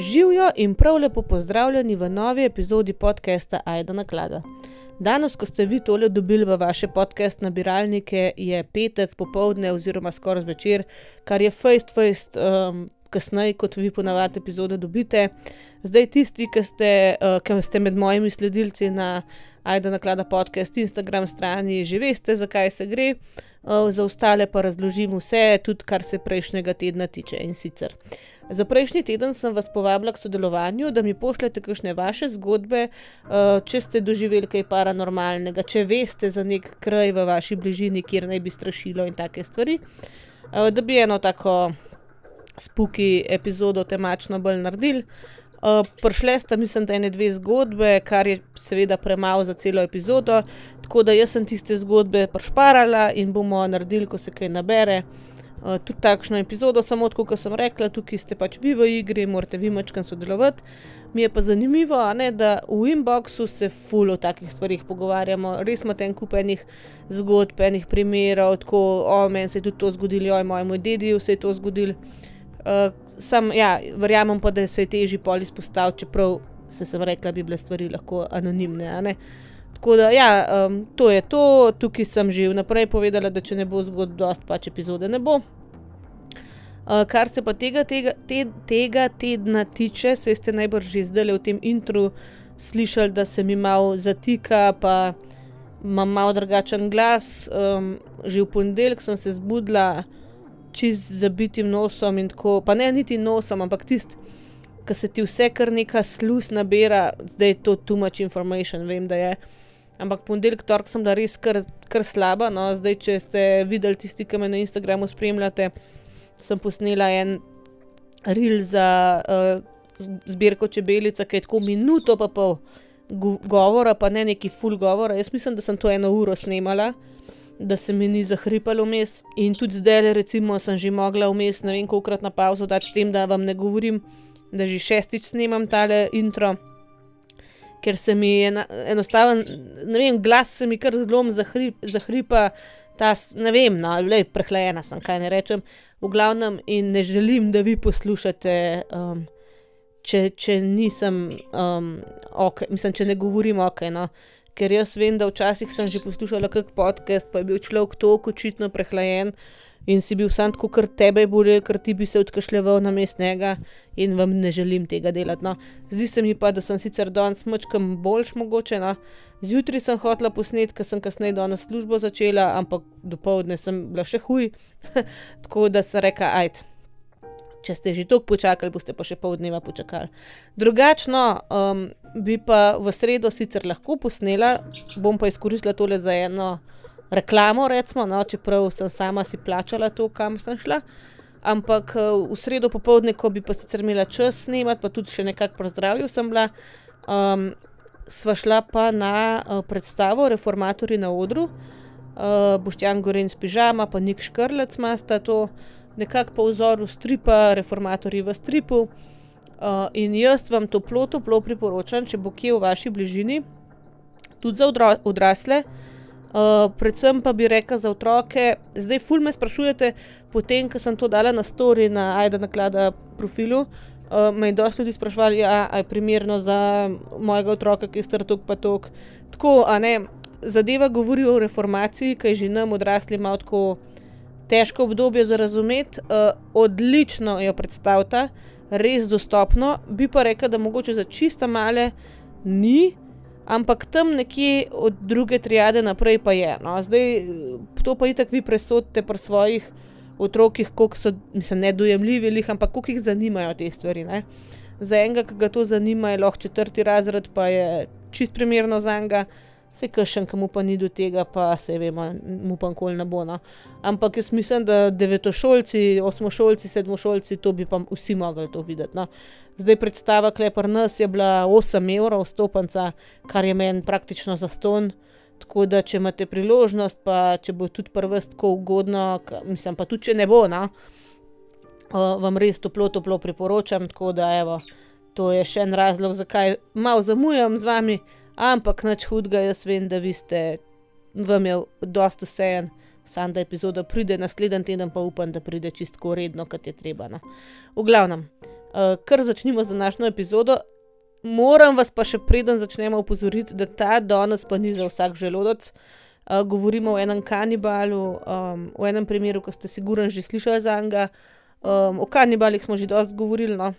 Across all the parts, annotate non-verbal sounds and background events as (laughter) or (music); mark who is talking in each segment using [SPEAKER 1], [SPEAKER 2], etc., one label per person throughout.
[SPEAKER 1] Živijo in prav lepo pozdravljeni v novi epizodi podcasta Aida Naklada. Danes, ko ste vi tole dobili v vaše podcast nabiralnike, je petek popovdne oziroma skoraj zvečer, kar je fejst, fejst um, kasneje, kot vi ponavadi epizode dobite. Zdaj, tisti, ki ste, uh, ki ste med mojimi sledilci na Aida Naklada podcast Instagram strani, že veste, zakaj se gre. Uh, za ostale pa razložim vse, tudi kar se prejšnjega tedna tiče in sicer. Za prejšnji teden sem vas povabila k sodelovanju, da mi pošljete kakšne vaše zgodbe, uh, če ste doživeli kaj paranormalnega, če veste za nek kraj v vaši bližini, kjer naj bi strašilo in take stvari. Uh, da bi eno tako spuki epizodo temačno bolj naredili. Uh, Prišle sta, mislim, da ene dve zgodbe, kar je seveda premalo za celo epizodo, tako da jaz sem tiste zgodbe prešparala in bomo naredili, ko se kaj nabere. Uh, tudi takšno epizodo, samo tako, kot sem rekla, tukaj ste pač vi v igri, morate vi mačkam sodelovati. Mi je pa zanimivo, ne, da v inboxu se fulo o takih stvarih pogovarjamo, res imate en kup enih zgodb, enih primerov, tako, o, meni se je tudi to zgodilo, oj, mojemu dediju se je to zgodilo. Uh, sam, ja, verjamem pa, da se je težje pol izpostaviti, čeprav se sem rekla, bi bile stvari lahko anonimne. Tako da, ja, um, to je to, tukaj sem že vnaprej povedala, da če ne bo zgodb, dost pač epizode ne bo. Uh, kar se pa tega, tega, te, tega tedna tiče, se ste najbrž že zdaj v tem intru slišali, da se mi malo zatika, pa imam malo drugačen glas. Um, že v ponedeljek sem se zbudila čist zabitim nosom in tako, pa ne niti nosom, ampak tisti, ki se ti vse kar neka sluz nabira, zdaj je to too much information, vem, da je. Ampak ponedeljek, torek sem bila res kar, kar slaba. No, zdaj, če ste videli tisti, ki me na Instagramu spremljate, sem posnela en reel za uh, zbirko čebelica, ki je tako minuto pa pol govora, pa ne neki full govora. Jaz mislim, da sem to eno uro snemala da se mi ni zahripalo vmes. In tudi zdaj, recimo, sem že mogla vmes, ne vem, kolikrat na pauzo dati s tem, da vam ne govorim, da že šestič snemam tale intro, ker se mi je enostaven, ne vem, glas se mi kar zelo zahrip, zahripa, ta, ne vem, no, le prehlajena sem, kaj ne rečem, v glavnem in ne želim, da vi poslušate. Um, Če, če nisem, um, ok, mislim, če ne govorim ok, no, ker jaz vem, da včasih sem že poslušala kak podcast, pa je bil človek tako očitno prehlajen in si bil sam tako, ker tebe bolje, ker ti bi se odkašljeval na mestnega in vam ne želim tega delati. No. Zdi se mi pa, da sem sicer danes mačkam boljš mogoče. No. Zjutraj sem hotela posnetka, ker sem kasneje danes službo začela, ampak dopoledne sem bila še huj, (laughs) tako da sem rekla, ajde če ste že toliko počakali, boste pa še pol dneva počakali. Drugačno um, bi pa v sredo sicer lahko posnela, bom pa izkoristila tole za eno reklamo, recimo, no, čeprav sem sama si plačala to, kam sem šla. Ampak uh, v sredo popovdne, ko bi pa sicer imela čas snemati, pa tudi še nekako pozdravil sem bila, um, sva šla pa na uh, predstavo Reformatori na odru, uh, Boštjan Goren s pižama, pa Nik Škrlec ima sta to nekako po vzoru stripa, reformatorji v stripu. Uh, in jaz vam toplo, toplo priporočam, če bo kje v vaši bližini, tudi za odrasle, uh, predvsem pa bi rekel za otroke. Zdaj, ful me sprašujete, potem, ko sem to dala na story na Aida naklada profilu. Uh, me je dosti ljudi sprašvali, ja, je primerno za mojega otroka, ki je star tok pa tok. Tako, a ne, zadeva govori o reformaciji, ki je že nam odrasli malo tako težko obdobje za razumeti, uh, odlično jo predstavlja, res dostopno. Bi pa rekel, da mogoče za čista male ni, ampak tam nekje od druge triade naprej pa je. No. Zdaj, to pa itak vi presodite pri svojih otrokih, koliko so mislim, nedojemljivi, ampak koliko jih zanimajo te stvari. Ne. Za enega, ki ga to zanima, je lahko četrti razred, pa je čist primerno za enega. Vse kršen, ki mu pa ni do tega, pa se vemo, mu pa nikoli ne bo. No. Ampak jaz mislim, da devetošolci, osmošolci, sedmošolci, to bi pa vsi mogli to videti. No. Zdaj predstava Klepar nas je bila 8 evrov stopenca, kar je meni praktično za ston. Tako da, če imate priložnost, pa če bo tudi prvo tako ugodno, mislim pa tudi, če ne bo, no, vam res toplo, toplo priporočam. Tako da, evo, to je še en razlog, zakaj malo zamujam z vami ampak nič hudega, jaz vem, da vi ste, vam je dosto vsejen, sam da epizoda pride naslednji teden, pa upam, da pride čisto redno, kot je treba. No. V glavnem, Uh, kar začnimo z današnjo epizodo. Moram vas pa še preden začnemo upozoriti, da ta danes pa ni za vsak želodec. Uh, govorimo o enem kanibalu, um, o enem primeru, ki ste sigurno že slišali za njega. Um, o kanibalih smo že dosti govorili, no?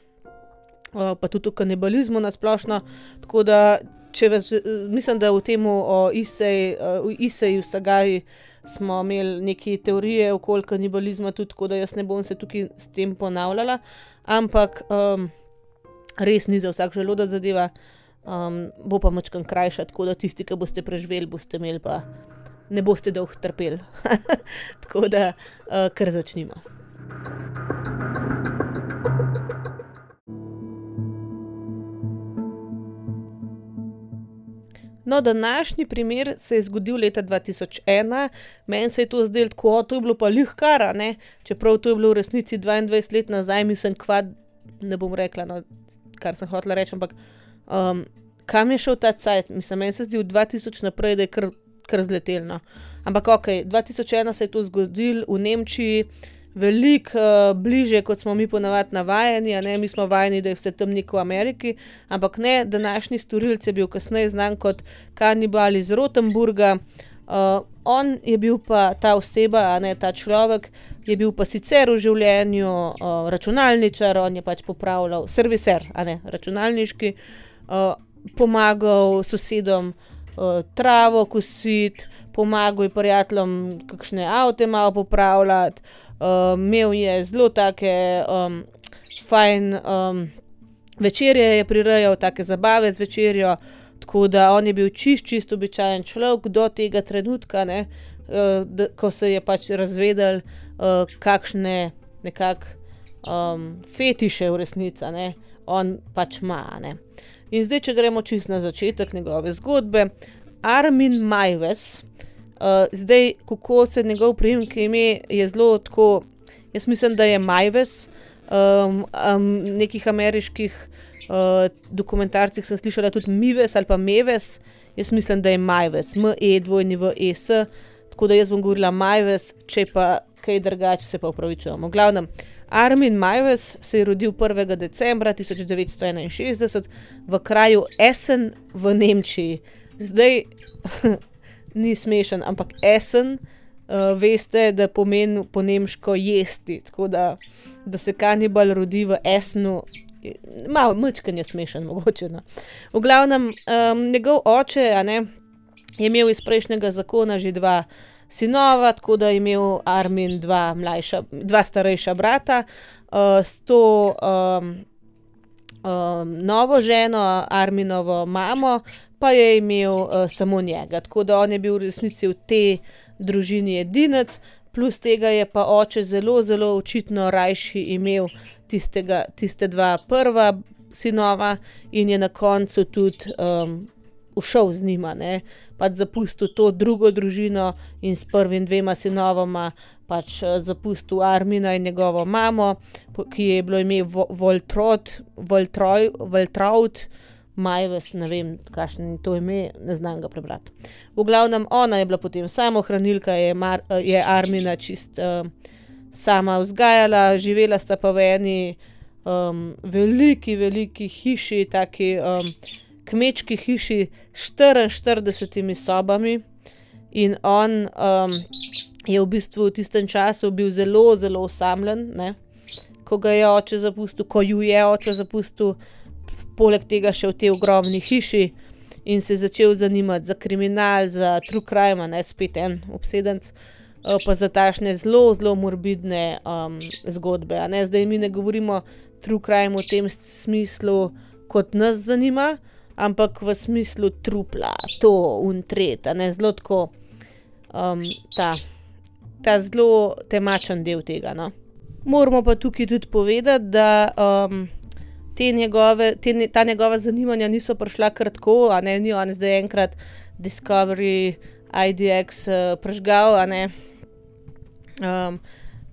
[SPEAKER 1] uh, pa tudi o kanibalizmu na splošno. Tako da, če vas, mislim, da v tem o Iseju, uh, Sagaji smo imeli neke teorije okoli kanibalizma, tudi tako da jaz ne bom se tukaj s tem ponavljala, ampak um, res ni za vsak želodec zadeva, um, bo pa mačkan krajša, tako da tisti, ki boste preživeli, boste imeli pa ne boste dolgo trpeli. (laughs) tako da, uh, kar začnimo. No, današnji primer se je zgodil leta 2001, meni se je to zdelo tako, to je bilo pa lihkara, ne? čeprav to je bilo v resnici 22 let nazaj, mislim, ne bom rekla, no, kar sem hotela reči, ampak um, kam je šel ta cajt, mislim, meni se zdi v 2000 naprej, da je kar, kar zletelno. Ampak ok, 2001 se je to zgodilo v Nemčiji veliko uh, bliže, kot smo mi ponavadi navajeni. Ne? Mi smo vajeni, da je vse tam neko v Ameriki, ampak ne, današnji storilec je bil kasneje znan kot kanibal iz Rotenburga. Uh, on je bil pa ta oseba, a ne ta človek, je bil pa sicer v življenju uh, računalničar, on je pač popravljal, serviser, a ne računalniški, uh, pomagal sosedom uh, travo kositi, pomagal je prijateljem, kakšne avto malo popravljati, uh, imel je zelo take um, fajn um, večerje, je prirejal take zabave z večerjo, tako da on je bil čist, čist običajen človek do tega trenutka, ne, uh, da, ko se je pač razvedel, uh, kakšne nekakšne um, fetiše v resnici on pač ima. Ne. In zdaj, če gremo čist na začetek njegove zgodbe, Armin Majves. Uh, zdaj, kako se njegov priimek ime, je zelo tako. Jaz mislim, da je Majves. Um, um, nekih ameriških uh, dokumentarcih sem slišala tudi Mives ali pa Meves. Jaz mislim, da je Majves, M-E-dvojni v E-S. Tako da jaz bom govorila Majves, če pa kaj drugače, se pa upravičujem. V glavnem, Armin Majves se je rodil 1. decembra 1961 v kraju Essen v Nemčiji. Zdaj, (laughs) ni smešen, ampak esen, uh, veste, da pomeni po nemško jesti. Tako da, da se kanibal rodi v esnu, malo mečken je smešen, mogoče. No. V glavnem, um, njegov oče ne, je imel iz prejšnjega zakona že dva. Sinova, tako da je imel Armin dva, mlajša, dva starejša brata, uh, s to um, um, novo ženo, Arminovo mamo, pa je imel uh, samo njega. Tako da on je bil v resnici v tej družini edinec, plus tega je pa oče zelo, zelo očitno rajši imel tistega, tiste dva prva sinova in je na koncu tudi um, ušel z njima, ne? pač zapustil to drugo družino in s prvim dvema sinovoma. Pač zapustil Armina in njegovo mamo, ki je bilo ime Voltrot, Voltroj, Voltraut, Majves, ne vem, kakšno je to ime, ne znam ga prebrati. V glavnem, ona je bila potem samohranilka, je, Mar, je Armina čist uh, sama vzgajala, živela sta pa v eni um, veliki, veliki hiši, taki um, kmečki hiši s 44 sobami. In on um, je v bistvu v tistem času bil zelo, zelo osamljen, ne? ko ga je oče zapustil, ko ju je oče zapustil poleg tega še v tej ogromni hiši in se začel zanimati za kriminal, za true crime, ne spet en obsedenc, eh, pa za tašne zelo, zelo morbidne um, zgodbe. Zdaj mi ne govorimo true crime v tem smislu, kot nas zanima, ampak v smislu trupla, to untret, ne zelo tako. Um, ta, ta zelo temačen del tega. No. Moramo pa tukaj tudi povedati, da um, te njegove, te, ta njegova zanimanja niso prišla kar tako, a ne ni on zdaj enkrat Discovery, IDX uh, eh, prežgal, a ne. Um,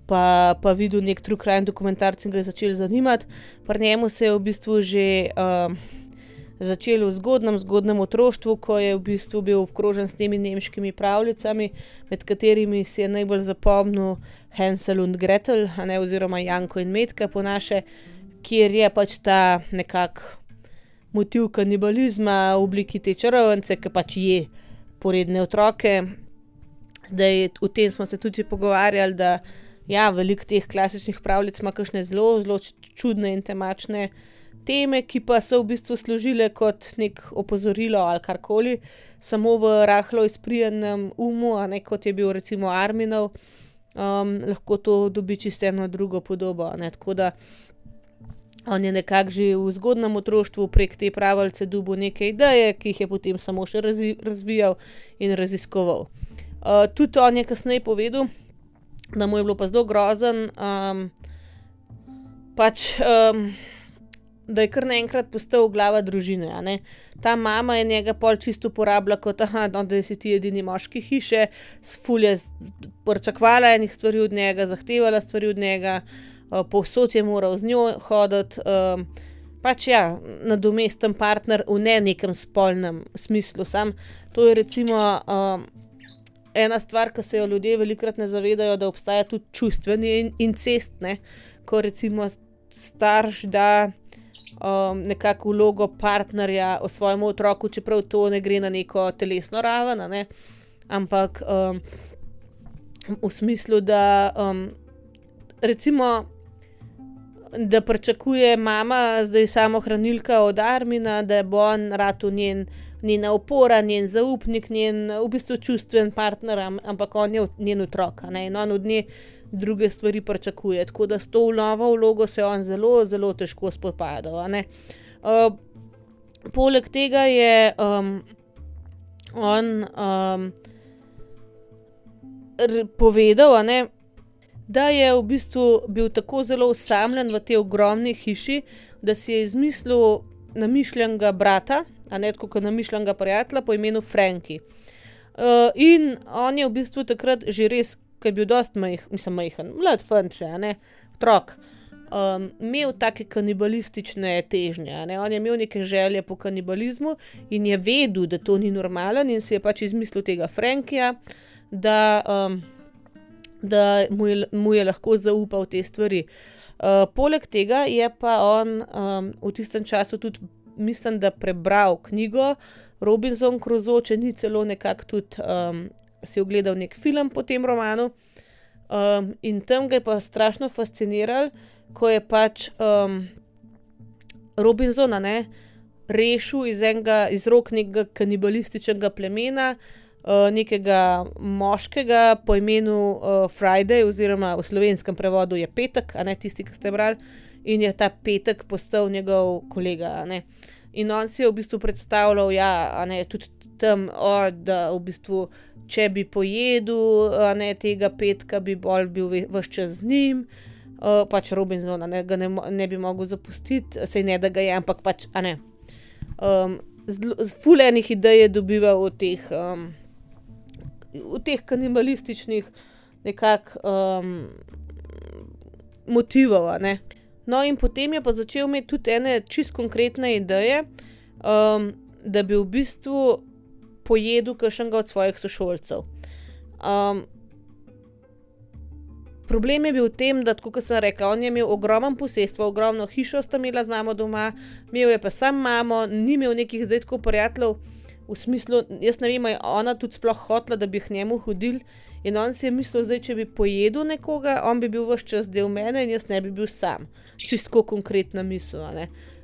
[SPEAKER 1] pa, pa videl nek true crime dokumentarc in ga je začel zanimati. Pri njemu se je v bistvu že um, začel v zgodnem, zgodnem otroštvu, ko je v bistvu bil obkrožen s temi nemškimi pravljicami, med katerimi si je najbolj zapomnil Hansel und Gretel, ne, oziroma Janko in Metka po naše kjer je pač ta nekak motiv kanibalizma v obliki te čarovnice, ki pač je poredne otroke. Zdaj, o tem smo se tudi pogovarjali, da ja, veliko teh klasičnih pravljic ima kakšne zelo, zelo čudne in temačne teme, ki pa so v bistvu služile kot nek opozorilo ali karkoli, samo v rahlo izprijenem umu, a ne kot je bil recimo Arminov, um, lahko to dobi čisto eno drugo podobo. Tako da on je nekako že v zgodnjem otroštvu prek te pravljice dobil neke ideje, ki jih je potem samo še razvijal in raziskoval. Uh, tudi on je kasneje povedal, da mu je bilo pa zelo grozen, um, pač, um, da je kar naenkrat postal glava družine. Ta mama je njega pol čisto uporabljala kot, no, da si ti edini moški hiše, sfulje, pričakvala enih stvari od njega, zahtevala stvari od njega, povsod je moral z njo hoditi. Um, pač ja, nadomesten partner v ne nekem spolnem smislu. Sam to je recimo. Um, ena stvar, ki se jo ljudje velikokrat ne zavedajo, da obstaja tudi čustveni incest, ne? ko recimo starš da um, nekako vlogo partnerja o svojem otroku, čeprav to ne gre na neko telesno raven, ne? ampak um, v smislu, da um, recimo. Da pričakuje mama, zdaj samo hranilka od Armina, da bo on rad njen njena opora, njen zaupnik, njen v bistvu čustven partner, ampak on je njen otrok in on od nje druge stvari pričakuje. Tako da s to novo vlogo se on zelo, zelo težko spopada. Uh, poleg tega je um, on um, povedal, ne, da je v bistvu bil tako zelo usamljen v tej ogromni hiši, da si je izmislil namišljenega brata, a ne tako namišljenega prijatelja po imenu Franki. Uh, in on je v bistvu takrat že res, ki je bil dost majhen, mislim, majhen, mlad fanče, ne, otrok. Um, imel take kanibalistične težnje, ne? on je imel neke želje po kanibalizmu in je vedel, da to ni normalen, in si je pač izmislil tega Frankija, da, um, da mu, je, mu je lahko zaupal te stvari. Uh, poleg tega je pa on um, v tistem času tudi mislim, da prebral knjigo Robinson Crusoe, če ni celo nekako tudi um, si ogledal nek film po tem romanu. Um, in tam ga je pa strašno fasciniral, ko je pač um, Robinsona ne, rešil iz, enega, iz rok nekega kanibalističnega plemena, nekega moškega po imenu uh, Friday, oziroma v slovenskem prevodu je petek, a ne tisti, ki ste brali in je ta petek postal njegov kolega. In on si je v bistvu predstavljal, ja, ne, tudi tam, o, da v bistvu, če bi pojedel ne, tega petka, bi bolj bil vse čas z njim. Uh, pač Robinson ne, ne, ne bi mogel zapustiti, sej ne da ga je, ampak pač, a ne. Um, z fulejnih idej je dobival v teh, um, v teh kanibalističnih nekakšnih um, motivov. No, in potem je pa začel imeti tudi ene čist konkretne ideje, um, da bi v bistvu pojedel kašnega od svojih sošolcev. Um, problem je bil v tem, da, kot sem rekel, on je imel ogromno posestva, ogromno hišo sta imela z mamo doma, imel je pa sam mamo, ni imel nekih zdaj tako prijateljev, v smislu, jaz ne vem, ona tudi sploh hotla, da bi k njemu hodil. In on si je mislil, da če bi pojedel nekoga, on bi bil vse čas del mene in jaz ne bi bil sam. Čisto konkretna misel,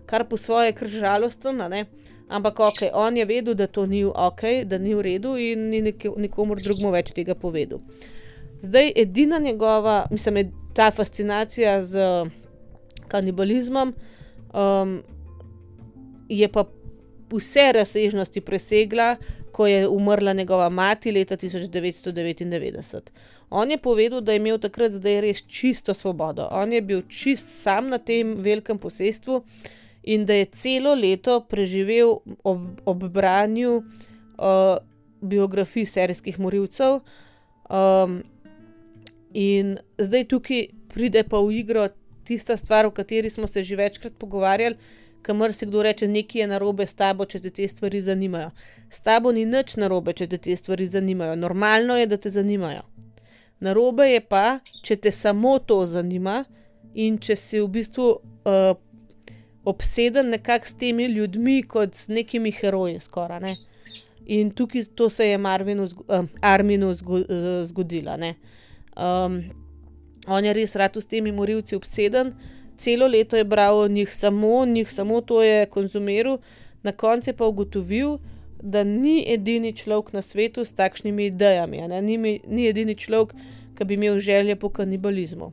[SPEAKER 1] kar po svoje je kar žalostno, ampak ok, on je vedel, da to ni ok, da ni v redu in ni nikomor drugemu več tega povedal. Zdaj, edina njegova, mislim, ta fascinacija z kanibalizmom um, je pa vse razsežnosti presegla, ko je umrla njegova mati leta 1999. On je povedal, da je imel takrat zdaj res čisto svobodo. On je bil čist sam na tem velikem posestvu in da je celo leto preživel ob, ob branju uh, biografij serijskih morilcev. Um, in zdaj tukaj pride pa v igro tista stvar, o kateri smo se že večkrat pogovarjali kamor se kdo reče, nekaj je narobe s tabo, če te te stvari zanimajo. S tabo ni nič narobe, če te te stvari zanimajo. Normalno je, da te zanimajo. Narobe je pa, če te samo to zanima in če si v bistvu uh, obseden nekako s temi ljudmi, kot s nekimi heroji, skoraj. Ne? In tukaj to se je Marvinu, uh, Arminu zgodilo. Um, on je res rad s temi morilci obseden, celo leto je bral o njih, samo o njih, samo to je konzumiral, na koncu pa ugotovil, da ni edini človek na svetu s takšnimi idejami, ni, ni edini človek, ki bi imel želje po kanibalizmu.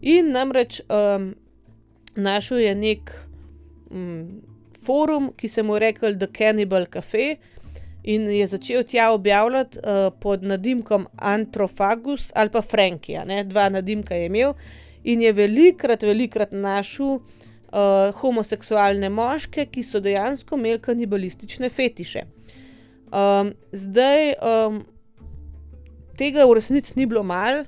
[SPEAKER 1] In namreč um, našel je nek um, forum, ki se mu reče The Cannibal Cafe, in je začel tja objavljati uh, pod nadimkom Anthrophagus ali pa Frankija, dva nadimka je imel in je velikrat, velikrat našel uh, homoseksualne moške, ki so dejansko imeli kanibalistične fetiše. Um, zdaj, um, tega v resnici ni bilo malo.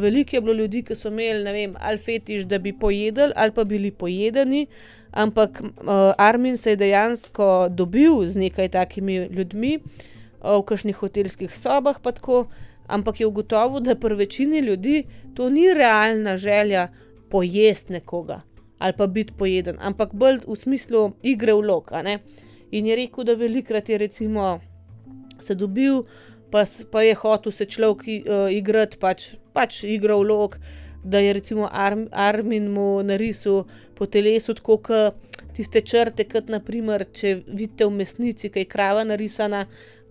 [SPEAKER 1] Veliko je bilo ljudi, ki so imeli, ne vem, ali fetiš, da bi pojedli, ali pa bili pojedeni, ampak uh, Armin se je dejansko dobil z nekaj takimi ljudmi uh, v kakšnih hotelskih sobah, pa tako, ampak je ugotovil, da pri večini ljudi to ni realna želja pojesti nekoga ali pa biti pojeden, ampak bolj v smislu igre vlog. In je rekel, da velikrat je recimo se dobil pa, pa je hotel se človek uh, igrati, pač, pač igral vlog, da je recimo Arm, Armin mu narisal po telesu tako, kot tiste črte, kot naprimer, če vidite v mesnici, kaj je krava narisana.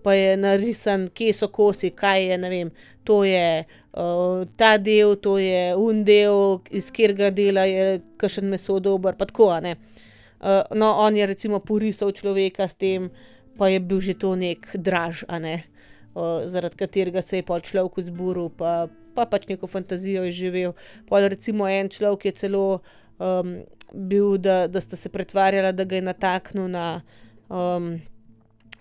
[SPEAKER 1] Pa je narisan, kje so kosi, kaj je, ne vem, to je uh, ta del, to je un del, iz katerega dela je kašen meso dober, pa tako. Uh, no, on je recimo porisal človeka s tem, pa je bil že to nek draž, a ne zaradi katerega se je pol človek zburil, pa, pa pač neko fantazijo je živel. Pol recimo en človek je celo um, bil, da, da sta se pretvarjala, da ga je nataknil na um,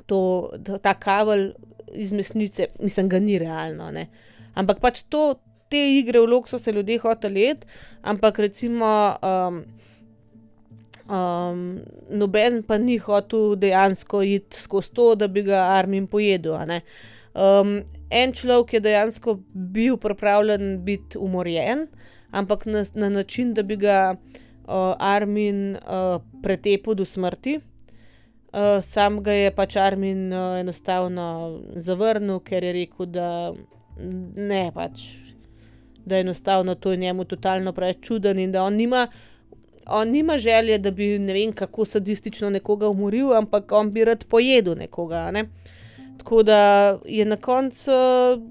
[SPEAKER 1] to, ta kavelj iz mesnice, mislim, ga ni realno. Ne? Ampak pač to, te igre v lok so se ljudje hoteli jeti, ampak recimo. Um, Um, noben pa ni hotel dejansko iti skozi to, da bi ga Armin pojedel. Um, en človek je dejansko bil pripravljen biti umorjen, ampak na, na način, da bi ga uh, Armin uh, pretepel do smrti. Uh, sam ga je pač Armin uh, enostavno zavrnil, ker je rekel, da ne pač. Da je enostavno to njemu totalno preveč čuden in da on nima, on nima želje, da bi ne vem kako sadistično nekoga umoril, ampak on bi rad pojedel nekoga. Ne? Tako da je na koncu uh,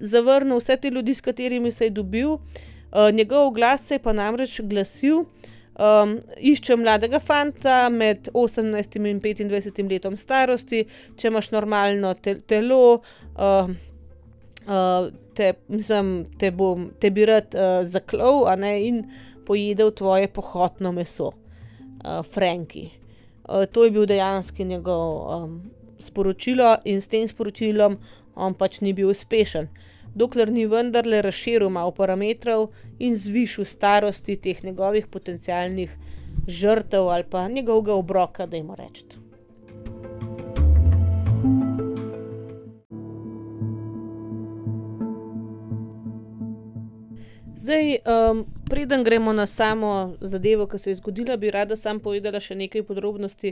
[SPEAKER 1] zavrnil vse te ljudi, s katerimi se je dobil. Uh, njegov glas se je pa namreč glasil: um, Iščem mladega fanta med 18 in 25 letom starosti, če imaš normalno te telo, uh, uh, te, mislim, te, bom, te bi rad uh, zaklal ne, in pojedel tvoje pohotno meso, uh, Franki. Uh, to je bil dejansko njegov um, sporočilo in s tem sporočilom on pač ni bil uspešen, dokler ni vendarle razširil malo parametrov in zvišal starosti teh njegovih potencialnih žrtev ali pa njegovega obroka, da jim rečem. Zdaj, um, preden gremo na samo zadevo, ki se je zgodila, bi rada sam povedala še nekaj podrobnosti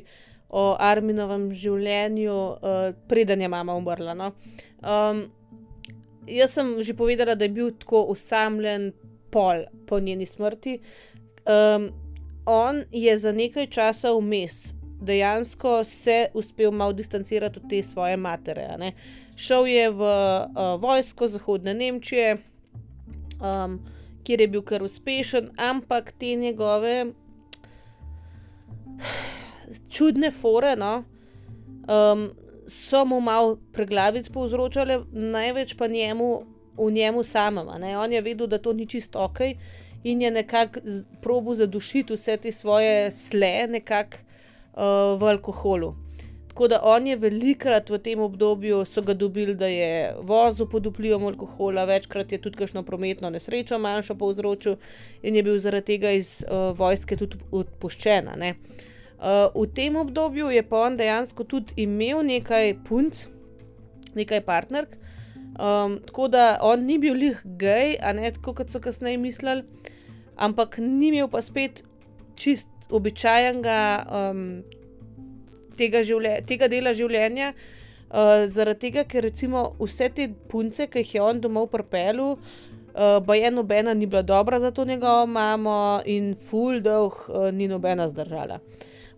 [SPEAKER 1] o Arminovem življenju, uh, preden je mama umrla. No? Um, jaz sem že povedala, da je bil tako usamljen pol po njeni smrti. Um, on je za nekaj časa vmes dejansko se uspel malo distancirati od te svoje matere. Šel je v uh, vojsko Zahodne Nemčije, um, kjer je bil kar uspešen, ampak te njegove (sighs) čudne fore, no, um, so mu malo preglavic povzročale, največ pa njemu, v njemu samem. On je vedel, da to ni čisto ok in je nekako probo zadušiti vse te svoje sle, nekako uh, v alkoholu. Tako da on je velikrat v tem obdobju so ga dobili, da je vozil pod vplivom alkohola, večkrat je tudi kakšno prometno nesrečo manjšo povzročil in je bil zaradi tega iz uh, vojske tudi odpuščen. Uh, Uh, v tem obdobju je pa on dejansko tudi imel nekaj punc, nekaj partnerk, um, tako da on ni bil lih gej, a ne tako, kot so kasneje mislili. ampak ni imel pa spet čist običajnega um, tega, tega dela življenja. Uh, zaradi tega, ker recimo vse te punce, ki jih je on domov pripeljal, uh, pa je nobena ni bila dobra za to njegovo mamo in full dolg uh, ni nobena zdržala.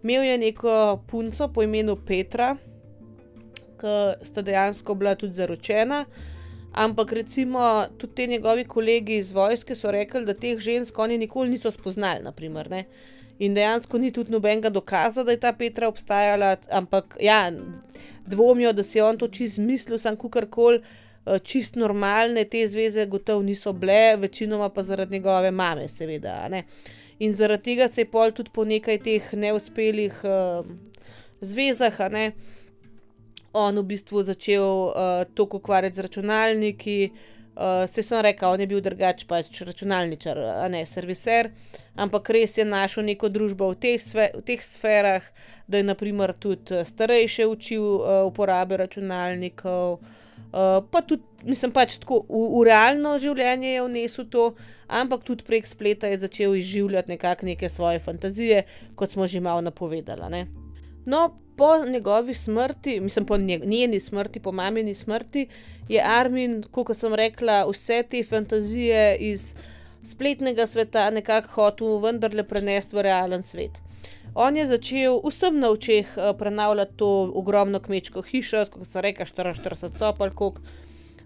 [SPEAKER 1] Imel je neko punco po imenu Petra, ki sta dejansko bila tudi zaročena, ampak recimo tudi ti njegovi kolegi iz vojske so rekli, da teh žensk oni nikoli niso spoznali. Naprimer, In dejansko ni tudi nobenega dokaza, da je ta Petra obstajala, ampak ja, dvomijo, da si je on to čist mislil, sem kukorkoli. Eh, čist normalne te zveze, gotovo niso bile, večinoma pa zaradi njegove mame, seveda. Ne? In zaradi tega se je pol tudi po nekaj teh neuspelih uh, zvezah, ne? on v bistvu začel uh, to ukvarjati z računalniki. Uh, se sem rekel, on je bil drugač pač računalničar, a ne serviser, ampak res je našel neko družbo v teh, sve, v teh sferah, da je naprimer tudi starejše učil uh, uporabe računalnikov. Uh, pa tudi, mislim, pač tako v, v realno življenje je vnesel to, ampak tudi prek spleta je začel izživljati nekakšne neke svoje fantazije, kot smo že malo napovedali. Ne? No, po njegovi smrti, mislim, po njeni smrti, po mamini smrti, je Armin, kot sem rekla, vse te fantazije iz spletnega sveta nekako hotel vendarle prenesti v realen svet. On je začel vsem na očeh uh, prenavljati to ogromno kmečko hišo, kot se reče, 44 sopal, koliko.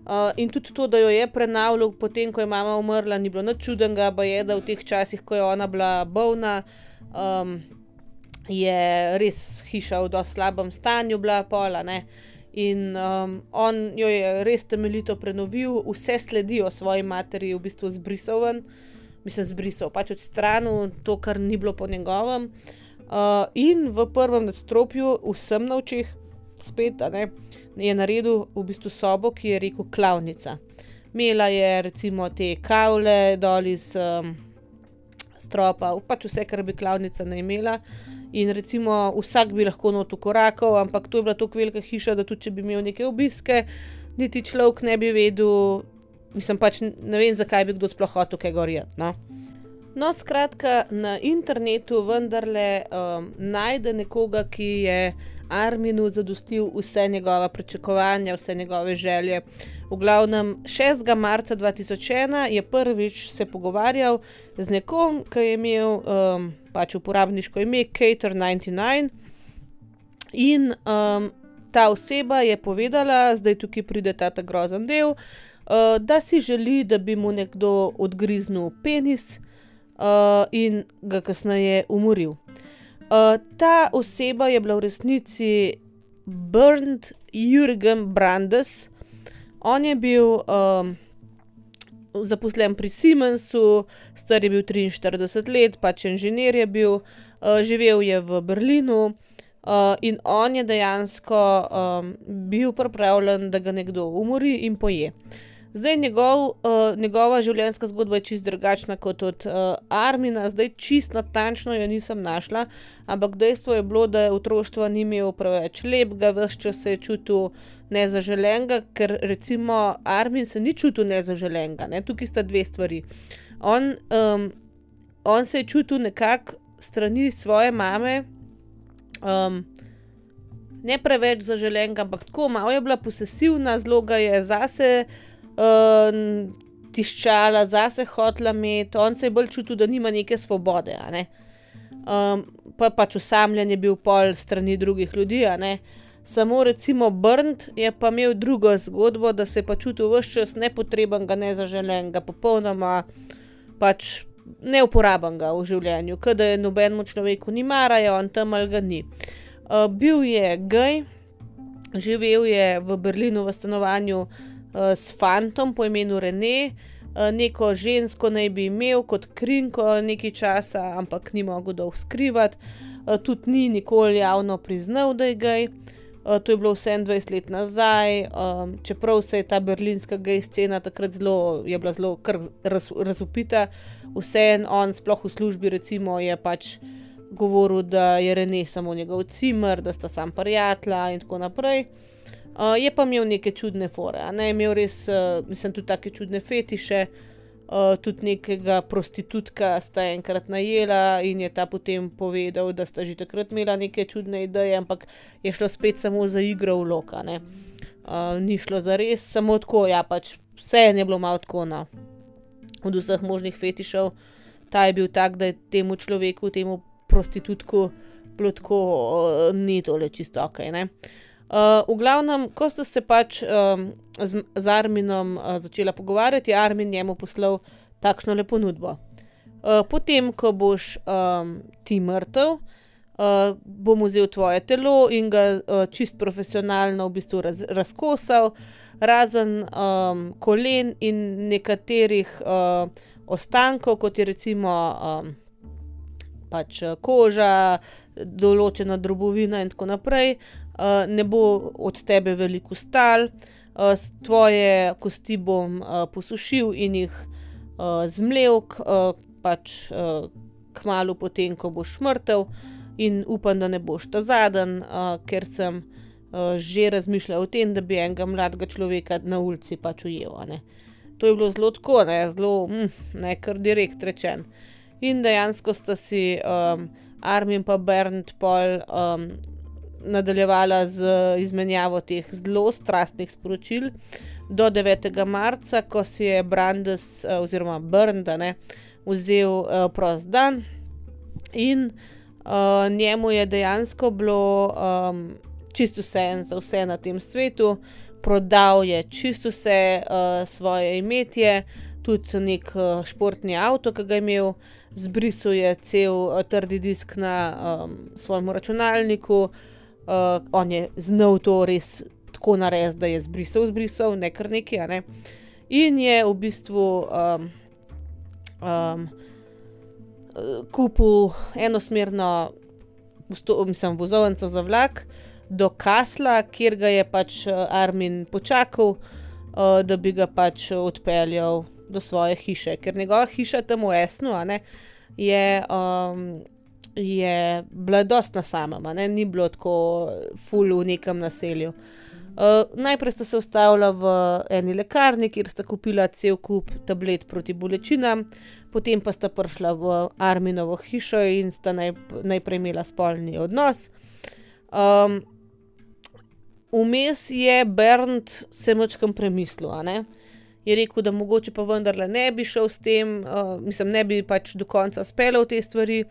[SPEAKER 1] Uh, in tudi to, da jo je prenavljal, potem ko je mama umrla, ni bilo nič čudenega, pa je da v teh časih, ko je ona bila bolna, um, je res hiša v dosti slabem stanju, bila pola. Ne? In um, on jo je res temeljito prenovil, vse sledijo svoji materi, v bistvu zbrisal ven, mislim, zbrisal pač od strani to, kar ni bilo po njegovem. Uh, in v prvem nadstropju, vsem na očeh, spet ne, je naredil v bistvu sobo, ki je rekel klavnica. Mela je recimo te kavle dol iz um, stropa, pač vse, kar bi klavnica ne imela. In recimo vsak bi lahko noto korakal, ampak to je bila tako velika hiša, da tudi če bi imel neke obiske, niti človek ne bi vedel, mislim pač ne vem, zakaj bi kdo sploh hotel kaj gorjeti. No? No, skratka, na internetu vendarle um, najde nekoga, ki je Arminu zadostil vse njegove pričakovanja, vse njegove želje. V glavnem, 6. marca 2001 je prvič se pogovarjal z nekom, ki je imel um, pač uporabniško ime Cater 99. In um, ta oseba je povedala, zdaj tukaj pride ta grozen del, uh, da si želi, da bi mu nekdo odgriznil penis uh, in ga kasneje umoril. Uh, ta oseba je bila v resnici Bernd Jürgen Brandes. On je bil um, zaposlen pri Siemensu, star je bil 43 let, pač inženir je bil, uh, živel je v Berlinu. Uh, in on je dejansko um, bil pripravljen, da ga nekdo umori in poje. Uh, Zdaj njegov, uh, njegova življenjska zgodba je čist drugačna kot od uh, Armina, zdaj čist natančno jo nisem našla, ampak dejstvo je bilo, da je otroštvo ni imel preveč lepega, vse čas se je čutil nezaželenega, ker recimo Armin se ni čutil nezaželenega. Ne? Tukaj sta dve stvari. On, um, on se je čutil nekako strani svoje mame. Um, Ne preveč zaželenega, ampak tako malo je bila posesivna, zelo ga je zase uh, uh, tiščala, zase hotla imeti, on se je bolj čutil, da nima neke svobode. Ne? Um, pa pač usamljen je bil pol strani drugih ljudi. Samo recimo Brnd je pa imel drugo zgodbo, da se je pa čutil vse čas nepotrebnega, nezaželenega, popolnoma pač neuporabenega v življenju, ker da je nobenemu človeku ni mara, je on tam ali ga ni. Uh, bil je gej, živel je v Berlinu v stanovanju s fantom po imenu Rene, uh, neko žensko naj bi imel kot krinko nekaj časa, ampak ni mogel dolgo skrivati, uh, tudi ni nikoli javno priznal, da je gej. To je bilo 27 let nazaj, um, čeprav se je ta berlinska gej scena takrat zelo, je bila zelo raz, razupita, vseeno on, sploh v službi, recimo, je pač govoril, da je Rene samo njegov cimer, da sta sam prijatelja in tako naprej. Uh, je pa imel neke čudne fore, ne imel res, uh, mislim, tudi tako čudne fetiše. Uh, tudi nekega prostitutka sta enkrat najela in je ta potem povedal, da sta že takrat imela neke čudne ideje, ampak je šlo spet samo za igro v loka. Uh, ni šlo za res, samo tako, ja, pač vse je bilo malo tako. No. Od vseh možnih fetišev, ta je bil tak, da je temu človeku, temu prostitutku, bilo tako, uh, ni tole čisto ok. Uh, v glavnem, ko sta se pač um, z, z Arminom uh, začela pogovarjati, je Armin njemu poslal takšno lepo ponudbo. Uh, potem, ko boš um, ti mrtev, uh, bom vzel tvoje telo in ga uh, čist profesionalno v bistvu raz, razkosal, razen um, kolen in nekaterih uh, ostankov, kot je recimo um, pač koža, določena drobovina in tako naprej. Eh, ne bo od tebe veliko stal, uh, tvoje kosti bom uh, posušil in jih uh, zmlel, uh, pač uh, kmalo potem, ko boš mrtev, in upam, da ne boš ta zadnji, uh, ker sem uh, že razmišljal o tem, da bi enega mladega človeka na ulici pač ujel. To je bilo zelo tako, ne, zelo, hm, ne kar direkt rečen. In dejansko sta si um, Armin in Bernd pol um, nadaljevala z izmenjavo teh zelo strastnih sporočil do 9. marca, ko si je Brandes eh, oziroma Brnda ne, vzel uh, prost dan in uh, njemu je dejansko bilo um, čisto vse za vse na tem svetu, prodal je čisto vse uh, svoje imetje, tudi nek uh, športni avto, ki ga je imel. Zbrisal je cel uh, trdi disk na um, svojem računalniku, uh, uh, on je znal to res tako narediti, da je zbrisal, zbrisal, ne kar nekaj. Ne? In je v bistvu um, um, kupil enosmerno, mislim, vozovnico za vlak do Kasla, kjer ga je pač uh, Armin počakal, uh, da bi ga pač odpeljal do svoje hiše, ker njegova hiša tam v Esnu je. Um, je bila dosta sama, ne? ni bilo tako ful v nekem naselju. Uh, najprej sta se ustavila v eni lekarni, kjer sta kupila cel kup tablet proti bolečinam, potem pa sta prišla v Arminovo hišo in sta naj, najprej imela spolni odnos. Um, vmes je Bernd se močkam premislil, je rekel, da mogoče pa vendarle ne bi šel s tem, uh, mislim, ne bi pač do konca speljal te stvari.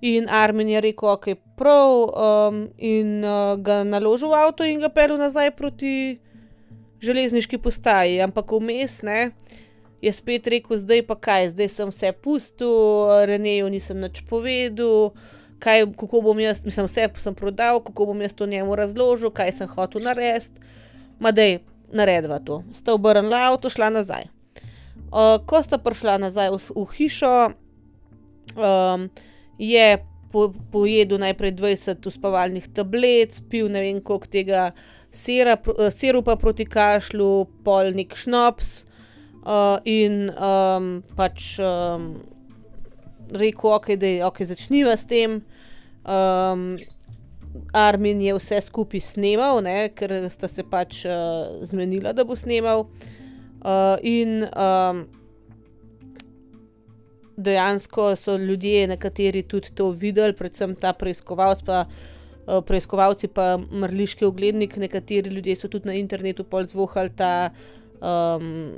[SPEAKER 1] In Armin je rekel, ok, prav, um, in uh, ga naložil v avto in ga pel nazaj proti železniški postaji. Ampak vmes ne, je spet rekel, zdaj pa kaj, zdaj sem vse pustil, Reneju nisem nič povedal, kaj, kako bom jaz, mislim, vse sem prodal, kako bom jaz to njemu razložil, kaj sem hotel narediti. Ma dej, naredva to. Sta obrnila avto, šla nazaj. Uh, ko sta prišla nazaj v, v hišo, um, je po, pojedel najprej 20 uspavalnih tablet, pil ne vem koliko tega sera, eh, sirupa proti kašlu, polnik šnops uh, in um, pač um, rekel, ok, da je ok, začniva s tem. Um, Armin je vse skupaj snimal, ker sta se pač uh, zmenila, da bo snimal. Uh, in um, dejansko so ljudje, nekateri tudi to videli, predvsem ta preiskovalec, pa uh, preiskovalci, pa mrliški oglednik. Nekateri ljudje so tudi na internetu pol zvohali ta um,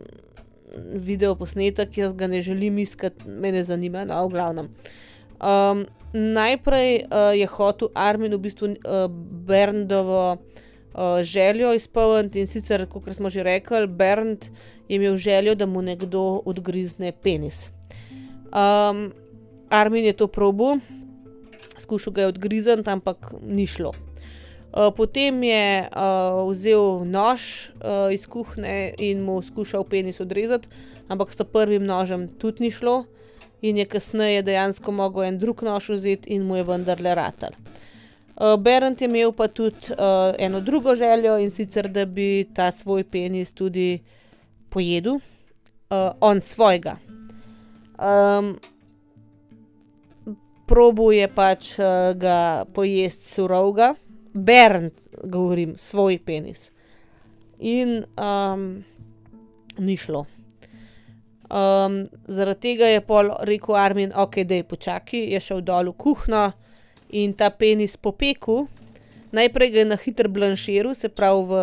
[SPEAKER 1] video posnetek, jaz ga ne želim iskati, me ne zanima, no, v glavnem. Um, najprej uh, je hotel Armin v bistvu uh, Berndovo uh, željo izpolniti in sicer, kot smo že rekli, Bernd je imel željo, da mu nekdo odgrizne penis. Um, Armin je to probo, skušal ga je odgrizniti, ampak ni šlo. Uh, potem je uh, vzel nož uh, iz kuhne in mu skušal penis odrezati, ampak s prvim nožem tudi ni šlo, in je kasneje dejansko mogel en drug nož vzeti in mu je vendarle ratal. Uh, Berend je imel pa tudi uh, eno drugo željo in sicer, da bi ta svoj penis tudi pojedel, uh, on svojega. Um, Probu je pač uh, ga pojesti surovega, Bernd, govorim, svoj penis. In um, ni šlo. Um, zaradi tega je pol rekel Armin, ok, da je počakaj, je šel dol v kuhno in ta penis popekel. Najprej ga je na hitro blanširal, se pravi v,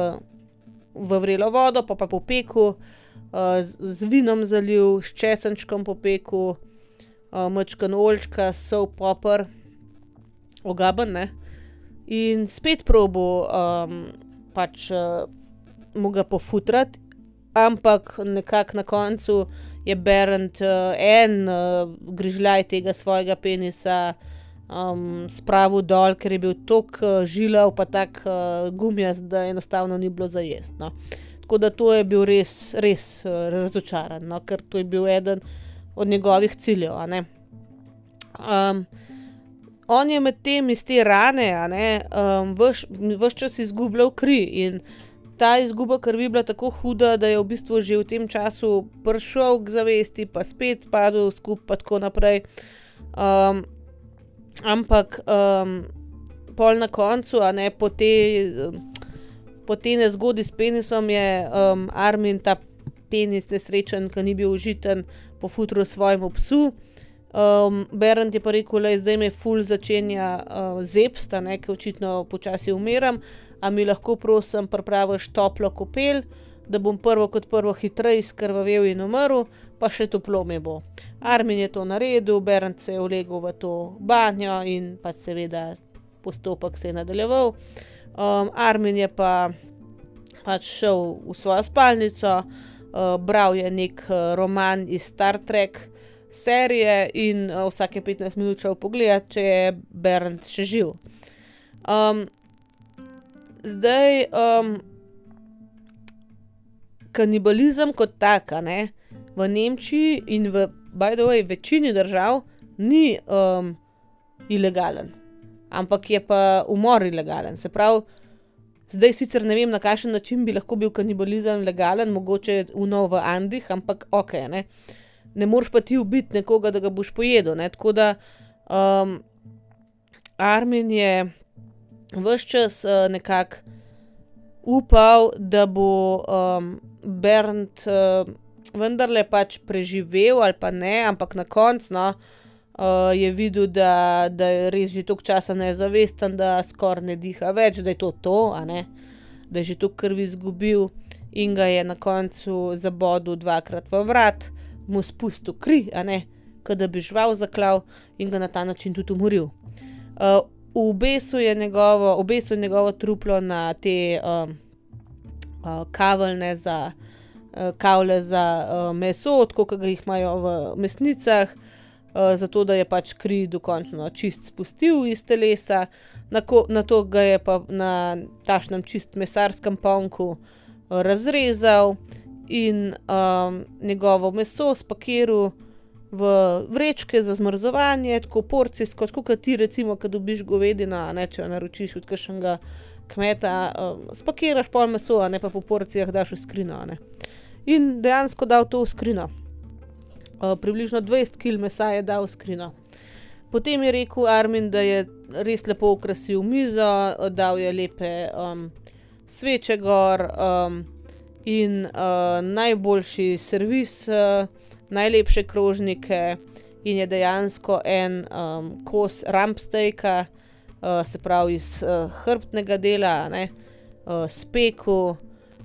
[SPEAKER 1] v vrelo vodo, pa pa popekel, uh, z, z vinom zalil, s česenčkom popekel, uh, mačkan olčka, sol popr, ogaben, ne. In spet probo um, pač uh, mu ga pofutrati, ampak nekako na koncu je Berend uh, en uh, grižljaj tega svojega penisa um, spravil dol, ker je bil tako uh, žilav, pa tako uh, gumijast, da enostavno ni bilo za jesti. No. Tako da to je bil res, res uh, razočaran, no, ker to je bil eden od njegovih ciljev. Um, on je med tem iz te rane, um, vse čas izgubljal kri in ta izguba krvi bila tako huda, da je v bistvu že v tem času prišel k zavesti, pa spet padel skupaj, in tako naprej. Um, ampak um, pol na koncu, a ne po te, po te nezgodi s penisom, je um, Armin ta penis nesrečen, ki ni bil užiten, pofutro svojemu psu. Um, Berend je pa rekel, da zdaj me ful začenja uh, zepsta, ki očitno počasi umiram a mi lahko, prosim, pripraviš toplo kopel, da bom prvo kot prvo hitreje skrvavel in umrl, pa še toplo mi bo. Armin je to naredil, Bernd se je ulegel v to banjo in pač seveda postopek se je nadaljeval. Um, Armin je pa pač šel v svojo spalnico, uh, bral je nek uh, roman iz Star Trek. Serije in uh, vsake 15 minut šel pogledat, če je Bernd še živ. Um, zdaj, um, kanibalizem kot tak, ne, v Nemčiji in v, by the way, večini držav ni um, ilegalen, ampak je pa umor ilegalen. Se pravi, zdaj sicer ne vem, na kakšen način bi lahko bil kanibalizem legalen, mogoče uno v Andih, ampak ok, ne. Ne moreš pa ti ubiti nekoga, da ga boš pojedel. Ne? Tako da um, Armin je vse čas uh, nekako upal, da bo um, Bernd uh, vendarle pač preživel ali pa ne, ampak na koncu no, uh, je videl, da, da je res že toliko časa nezavesten, da skoraj ne diha več, da je to to, da je že to krvi izgubil in ga je na koncu zabodel dvakrat v vrat, mu spustil kri, da bi žival zaklal in ga na ta način tudi umoril. Uh, Obesil je njegovo, obesil je njegovo truplo na te um, uh, kavlje za, uh, kavle za uh, meso, kot ga jih imajo v mesnicah, uh, zato da je pač kri dokončno čist spustil iz telesa, na, ko, na to ga je pa na tašnem čist mesarskem ponku uh, razrezal in um, njegovo meso spakiral v vrečke za zmrzovanje, tako porcijsko, kot ti, recimo, ki dobiš govedino, ne če jo naročiš od kašnega kmeta, um, spakiraš pol meso, ne pa po porcijah daš v skrino. Ne. In dejansko dal to v skrino. Uh, približno 20 kg mesa je dal v skrino. Potem je rekel Armin, da je res lepo ukrasil mizo, dal je lepe um, sveče gor um, in uh, najboljši servis. Uh, najlepše krožnike in je dejansko en um, kos rampstejka, uh, se pravi iz uh, hrbtnega dela, ne, uh, speku.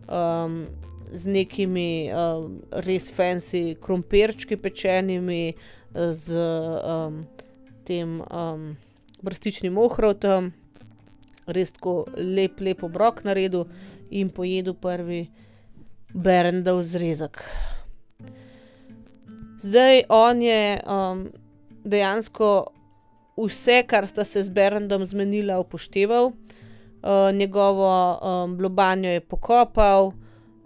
[SPEAKER 1] Um, Z nekimi uh, res fancy krompirčki pečenimi, z um, tem um, brstičnim ohrovtom, res tako lep, lep obrok naredil in pojedel prvi Berendov zrezek. Zdaj on je um, dejansko vse, kar sta se z Berendom zmenila, upošteval. Uh, njegovo um, blobanjo je pokopal,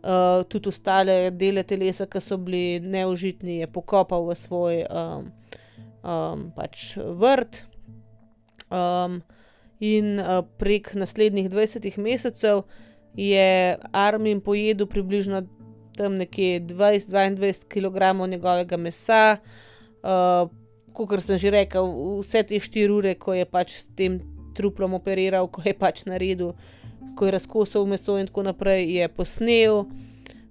[SPEAKER 1] uh, tudi ostale dele telesa, ki so bili neužitni, je pokopal v svoj um, um, pač vrt. Um, in uh, prek naslednjih 20 mesecev je Armin pojedel približno tam nekje 20-22 kg njegovega mesa. Uh, Kot sem že rekel, vse te štiri ure, ko je pač s tem truplom operiral, ko je pač naredil, ko je razkosal meso in tako naprej, je posnel.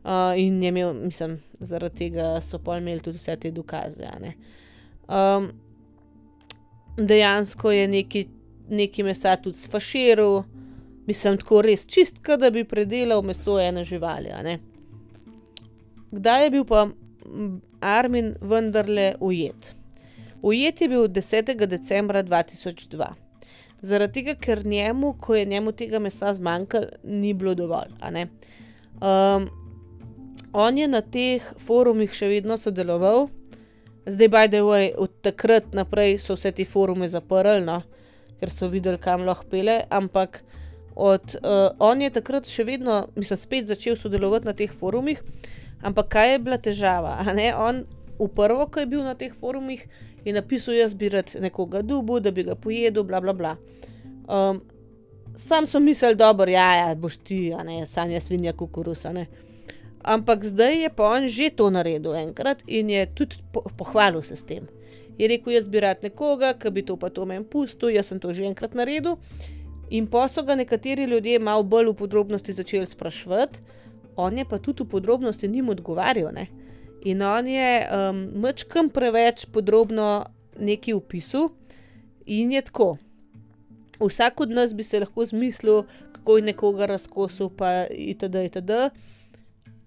[SPEAKER 1] Uh, in je imel, mislim, zaradi tega so pa imeli tudi vse te dokaze. Um, dejansko je neki, neki mesa tudi sfaširal, mislim, tako res čistka, da bi predelal meso ene živali. Kdaj je bil pa Armin vendarle ujet? Ujet je bil 10. decembra 2002. Zaradi tega, ker njemu, ko je njemu tega mesa zmanjkalo, ni bilo dovolj. Um, on je na teh forumih še vedno sodeloval, zdaj, by the way, od takrat naprej so vse te forume zaprli, no, ker so videli, kam lahko pele. Ampak od, uh, on je takrat še vedno, mislim, spet začel sodelovati na teh forumih. Ampak kaj je bila težava? On, v prvo, ko je bil na teh forumih, je napisal, jaz bi rad nekoga dubu, da bi ga pojedel, bla bla bla. Um, sam sem mislil, da ja, ja, boš ti, a ne, sanja svinja kukurusa. Ampak zdaj je pa on že to naredil enkrat in je tudi po pohvalil se s tem. Je rekel, jaz bi rad nekoga, ki bi to pa to meni pustil, jaz sem to že enkrat naredil. In pa so ga nekateri ljudje malo bolj v podrobnosti začeli sprašvati, on je pa tudi v podrobnosti njim odgovarjal. Ne? In on je um, mečkam preveč podrobno nekaj opisal, in je tako. Vsak od nas bi se lahko zmislil, kako je nekoga razkosil, pa itd. itd.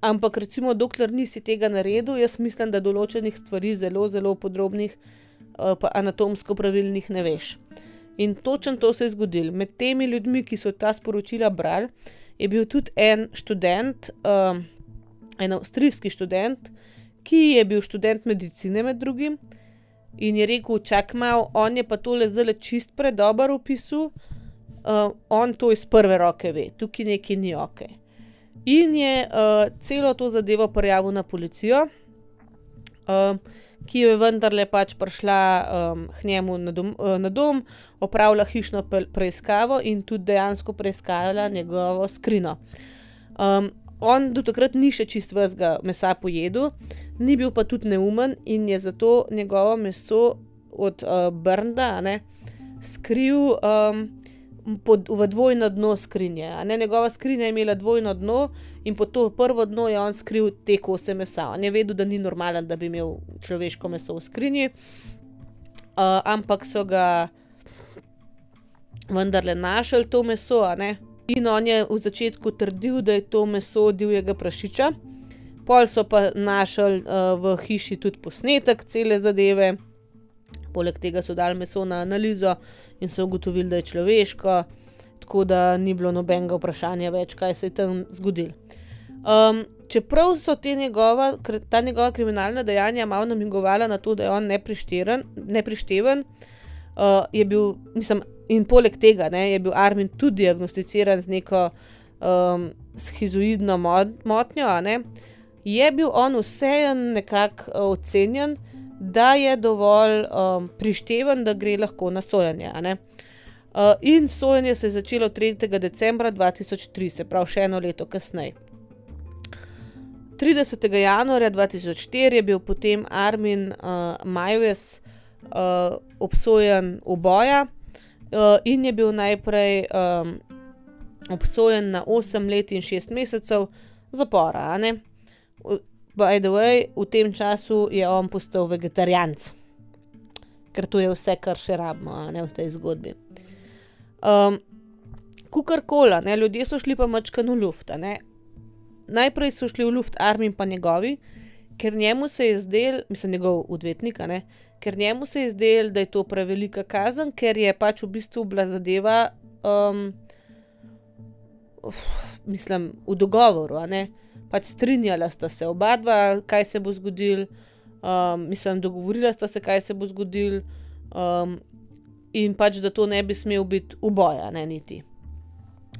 [SPEAKER 1] Ampak, recimo, dokler nisi tega naredil, jaz mislim, da določenih stvari zelo, zelo podrobnih, uh, pa anatomsko pravilnih ne veš. In točno to se je zgodilo. Med temi ljudmi, ki so ta sporočila brali, je bil tudi en študent, uh, en avstrijski študent, ki je bil študent medicine med drugim in je rekel: Čak malo, on je pa tole zelo čist predober opisal, uh, on to iz prve roke ve, tukaj nekaj ni ok. In je uh, celo to zadevo prijavil na policijo, uh, ki je vendarle pač prišla um, k njemu na dom, uh, na dom, opravila hišno preiskavo in tudi dejansko preiskala njegovo skrino. Um, on do takrat ni še čist vsega mesa pojedel, ni bil pa tudi neumen in je zato njegovo meso od uh, Brnda ne, skril um, pod, v dvojno dno skrinje. Njegova skrinja je imela dvojno dno in pod to prvo dno je on skril te kose mesa. On je vedel, da ni normalen, da bi imel človeško meso v skrinji, uh, ampak so ga vendarle našli to meso. In on je v začetku trdil, da je to meso divjega prašiča. Pol so pa našli uh, v hiši tudi posnetek cele zadeve, poleg tega so dali meso na analizo in so ugotovili, da je človeško, tako da ni bilo nobenega vprašanja več, kaj se je tam zgodilo. Um, čeprav so njegova, ta njegova kriminalna dejanja malo namigovala na to, da je on neprišteven, uh, je bil, mislim, in poleg tega ne, je bil Armin tudi diagnosticiran z neko um, schizoidno motnjo, je bil on vseeno nekako uh, ocenjen, da je dovolj um, prišteven, da gre lahko na sojenje. Uh, in sojenje se je začelo 3. decembra 2003, se pravi še eno leto kasneje. 30. januarja 2004 je bil potem Armin uh, Majves uh, obsojen uboja uh, in je bil najprej um, obsojen na 8 let in 6 mesecev zapora. By the way, v tem času je on postal vegetarijanc, ker to je vse, kar še rabimo v tej zgodbi. Um, Kukorkola, ljudje so šli pa mačka v luft. Najprej so šli v luft Armin pa njegovi, ker njemu se je zdel, mislim, njegov odvetnik, ker njemu se je zdel, da je to prevelika kazen, ker je pač v bistvu bila zadeva, um, uf, mislim, v dogovoru. Pač strinjala sta se oba dva, kaj se bo zgodil, um, mislim, dogovorila sta se, kaj se bo zgodil, um, in pač, da to ne bi smel biti uboja, ne niti.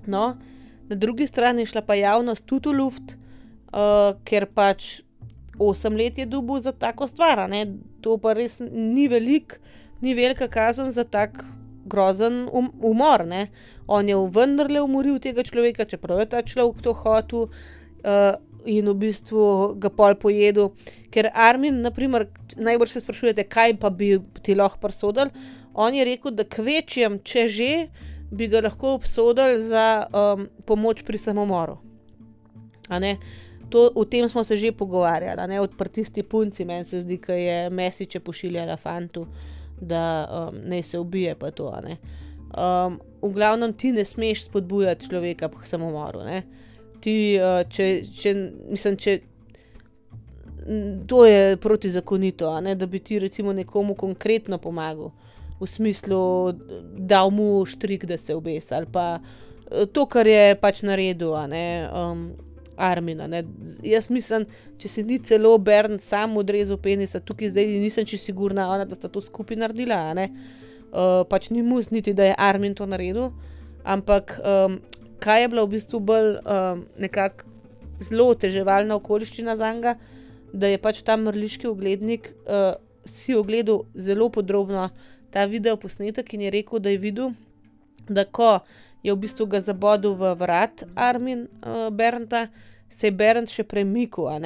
[SPEAKER 1] No, na drugi strani je šla pa javnost tudi v luft, uh, ker pač 8 let je dubu za tako stvar, ne? to pa res ni velik, ni velika kazen za tak grozen um, umor. Ne? On je vendarle umoril tega človeka, čeprav je ta človek to hotel. Uh, In v bistvu ga pol pojedel, ker Armin, naprimer, najbolj se sprašujete, kaj pa bi ti lahko presodili. On je rekel, da kvečjem, če že, bi ga lahko obsodili za um, pomoč pri samomoru. To, o tem smo se že pogovarjali, ne od tisti punci, meni se zdi, da je Mesiče pošiljala fantu, da um, ne se ubije pa to. Um, v glavnem ti ne smeš spodbujati človeka k samomoru. Ne? Ti, uh, če, če, mislim, če to je protizakonito, da bi ti recimo nekomu konkretno pomagal, v smislu, da mu štrik, da se obesa ali pa to, kar je pač naredil. Um, Armina. Ne. Jaz mislim, če si ni celo Bern sam odrezal penisa, tukaj zdaj nisem čisto sigurna, ona, da sta to skupaj naredila. Uh, pač ni mus, niti da je Armin to naredil. Ampak um, kaj je bila v bistvu bolj um, nekako zelo teževalna okoliščina za njega, da je pač ta mrliški oglednik uh, si ogledal zelo podrobno ta video posnetek in je rekel, da je videl, da ko je v bistvu ga zabodel v vrat Armin uh, Bernta se je Bernd še premikal,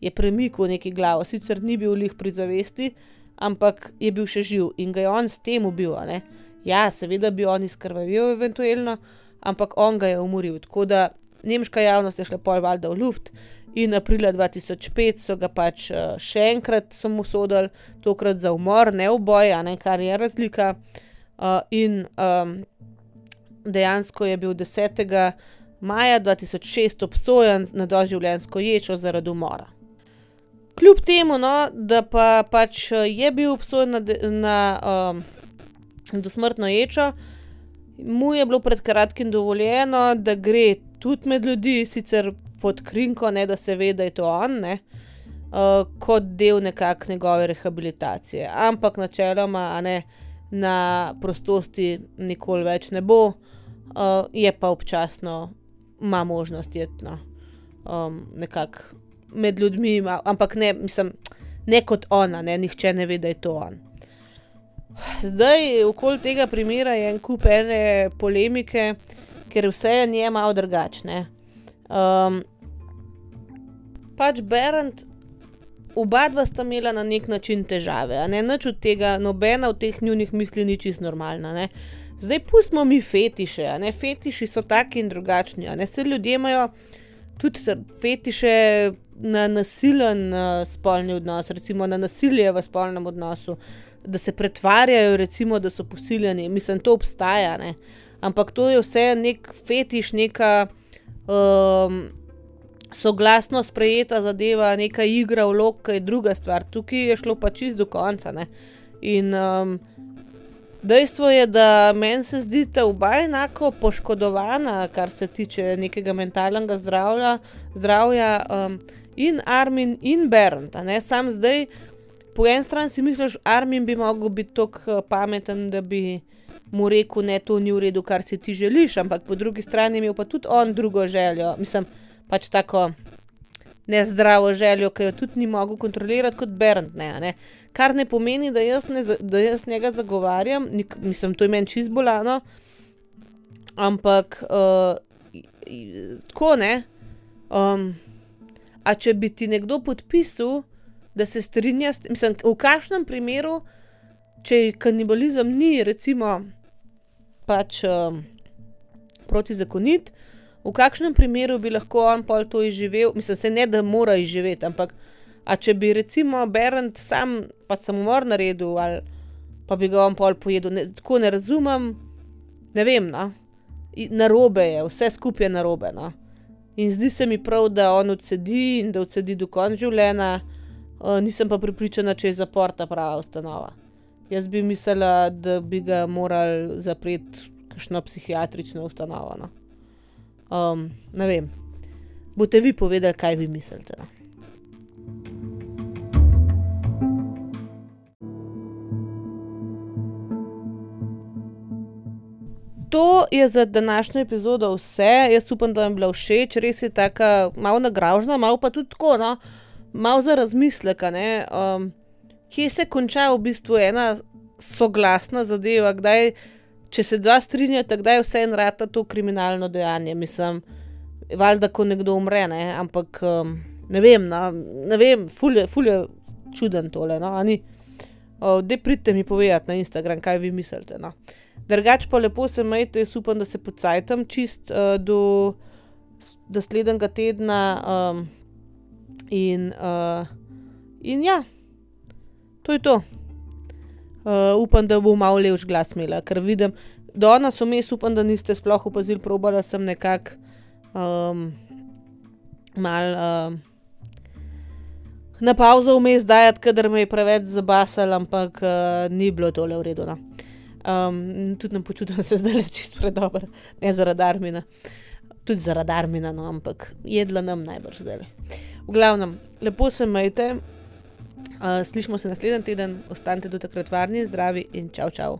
[SPEAKER 1] je premikal neki glavo, sicer ni bil lih pri zavesti, ampak je bil še živ in ga je on s tem ubil. Ja, seveda bi on izkrvavil, eventualno, ampak on ga je umoril. Tako da nemška javnost je šla pol valjda v luft. In aprila 2005 so ga pač uh, še enkrat sodili, tokrat za umor, ne uboj, ne, kar je razlika. Uh, in um, dejansko je bil 10 maja 2006 obsojen na doživljenjsko ječo zaradi umora. Kljub temu, no, da pa pač je bil obsojen na, na um, dosmrtno ječo, mu je bilo pred kratkim dovoljeno, da gre tudi med ljudi, sicer pod krinko, ne da se ve, da je to on, ne, uh, kot del nekakšne njegove rehabilitacije. Ampak načeloma, ne, na prostosti nikoli več ne bo, uh, je pa občasno ima možnost iti no, um, nekako med ljudmi, ampak ne, mislim, ne kot ona, ne, nihče ne ve, da je to on. Zdaj, okoli tega primera je en kup ene polemike, ker vse je nje malo drugačne. Um, pač Berend, oba dva sta imela na nek način težave, ne nič od tega, nobena od teh njunih misli ni čist normalna. Ne? Zdaj pustimo mi fetiše, ne fetiši so taki in drugačni. Ne se ljudje imajo tudi fetiše na nasilen uh, spolni odnos, recimo na nasilje v spolnem odnosu, da se pretvarjajo, recimo, da so posiljeni. Mislim, to obstaja, ne? ampak to je vse nek fetiš, neka. Um, Soglasno sprejeta zadeva, neka igra, vlog, je druga stvar, tukaj je šlo pa čist do konca. Ne? In um, Dejstvo je, da meni se zdi, da oba enako poškodovana, kar se tiče nekega mentalnega zdravja, zdravja um, in Armin in Bernd. Sam zdaj, po eni strani si misliš, Armin bi lahko bil tako uh, pameten, da bi mu rekel, da to ni v redu, kar si ti želiš, ampak po drugi strani ima pa tudi on drugo željo. Mislim, pač tako nezdravo željo, ki jo tudi ni mogel kontrolirati kot Bernd. Ne, ne. Kar ne pomeni, da jaz, ne, da jaz njega zagovarjam, Nik, mislim, to je meni čist bolano, ampak uh, tako ne. Um, a če bi ti nekdo podpisal, da se strinja s tem, mislim, v kakšnem primeru, če kanibalizem ni, recimo, pač um, protizakonit, v kakšnem primeru bi lahko on pol to izživel, mislim, se ne da mora izživeti, ampak a če bi recimo Berend sam pa samomor naredil ali pa bi ga on pol pojedel, ne, tako ne razumem, ne vem, no. Na robe je, vse skupaj je na robe. No. In zdi se mi prav, da on odsedi in da odsedi do konca življenja, uh, nisem pa pripričana, če je zapor ta prava ustanova. Jaz bi mislila, da bi ga morali zapreti kakšno psihiatrično ustanovo. No. Um, ne vem. Boste vi povedali, kaj vi mislite? No? To je za današnjo epizodo vse. Jaz upam, da vam je bila všeč, res je tako malo nagražena, malo pa tudi tako, no? malo za razmislek. Um, kje se konča v bistvu ena soglasna zadeva, kdaj če se dva strinjata, da je vse en rata to kriminalno dejanje. Mislim, valjda, ko nekdo umre, ne? ampak um, ne vem, no? ne vem, fulje, fulje čuden tole. No? De pridite mi povedati na Instagram, kaj vi mislite. No? Drugač pa lepo se majte, jaz upam, da se pocajtam čist uh, do naslednjega tedna. Um, In, uh, in ja, to je to. Uh, upam, da bo malo lepš glas imela, ker vidim, da nas vmes, upam, da niste sploh opazili, probala sem nekako um, mal. Uh, Na pauzo vmes dajati, ker me je preveč zabasal, ampak uh, ni bilo tole v redu. No. Um, tudi ne počutim se (laughs) zdaj čist predober, ne zaradi armina, tudi zaradi armina, no, ampak jedla nam najbrž zdaj. V glavnem, lepo se majte, uh, slišmo se naslednji teden, ostanite do takrat varni, zdravi in čau, čau.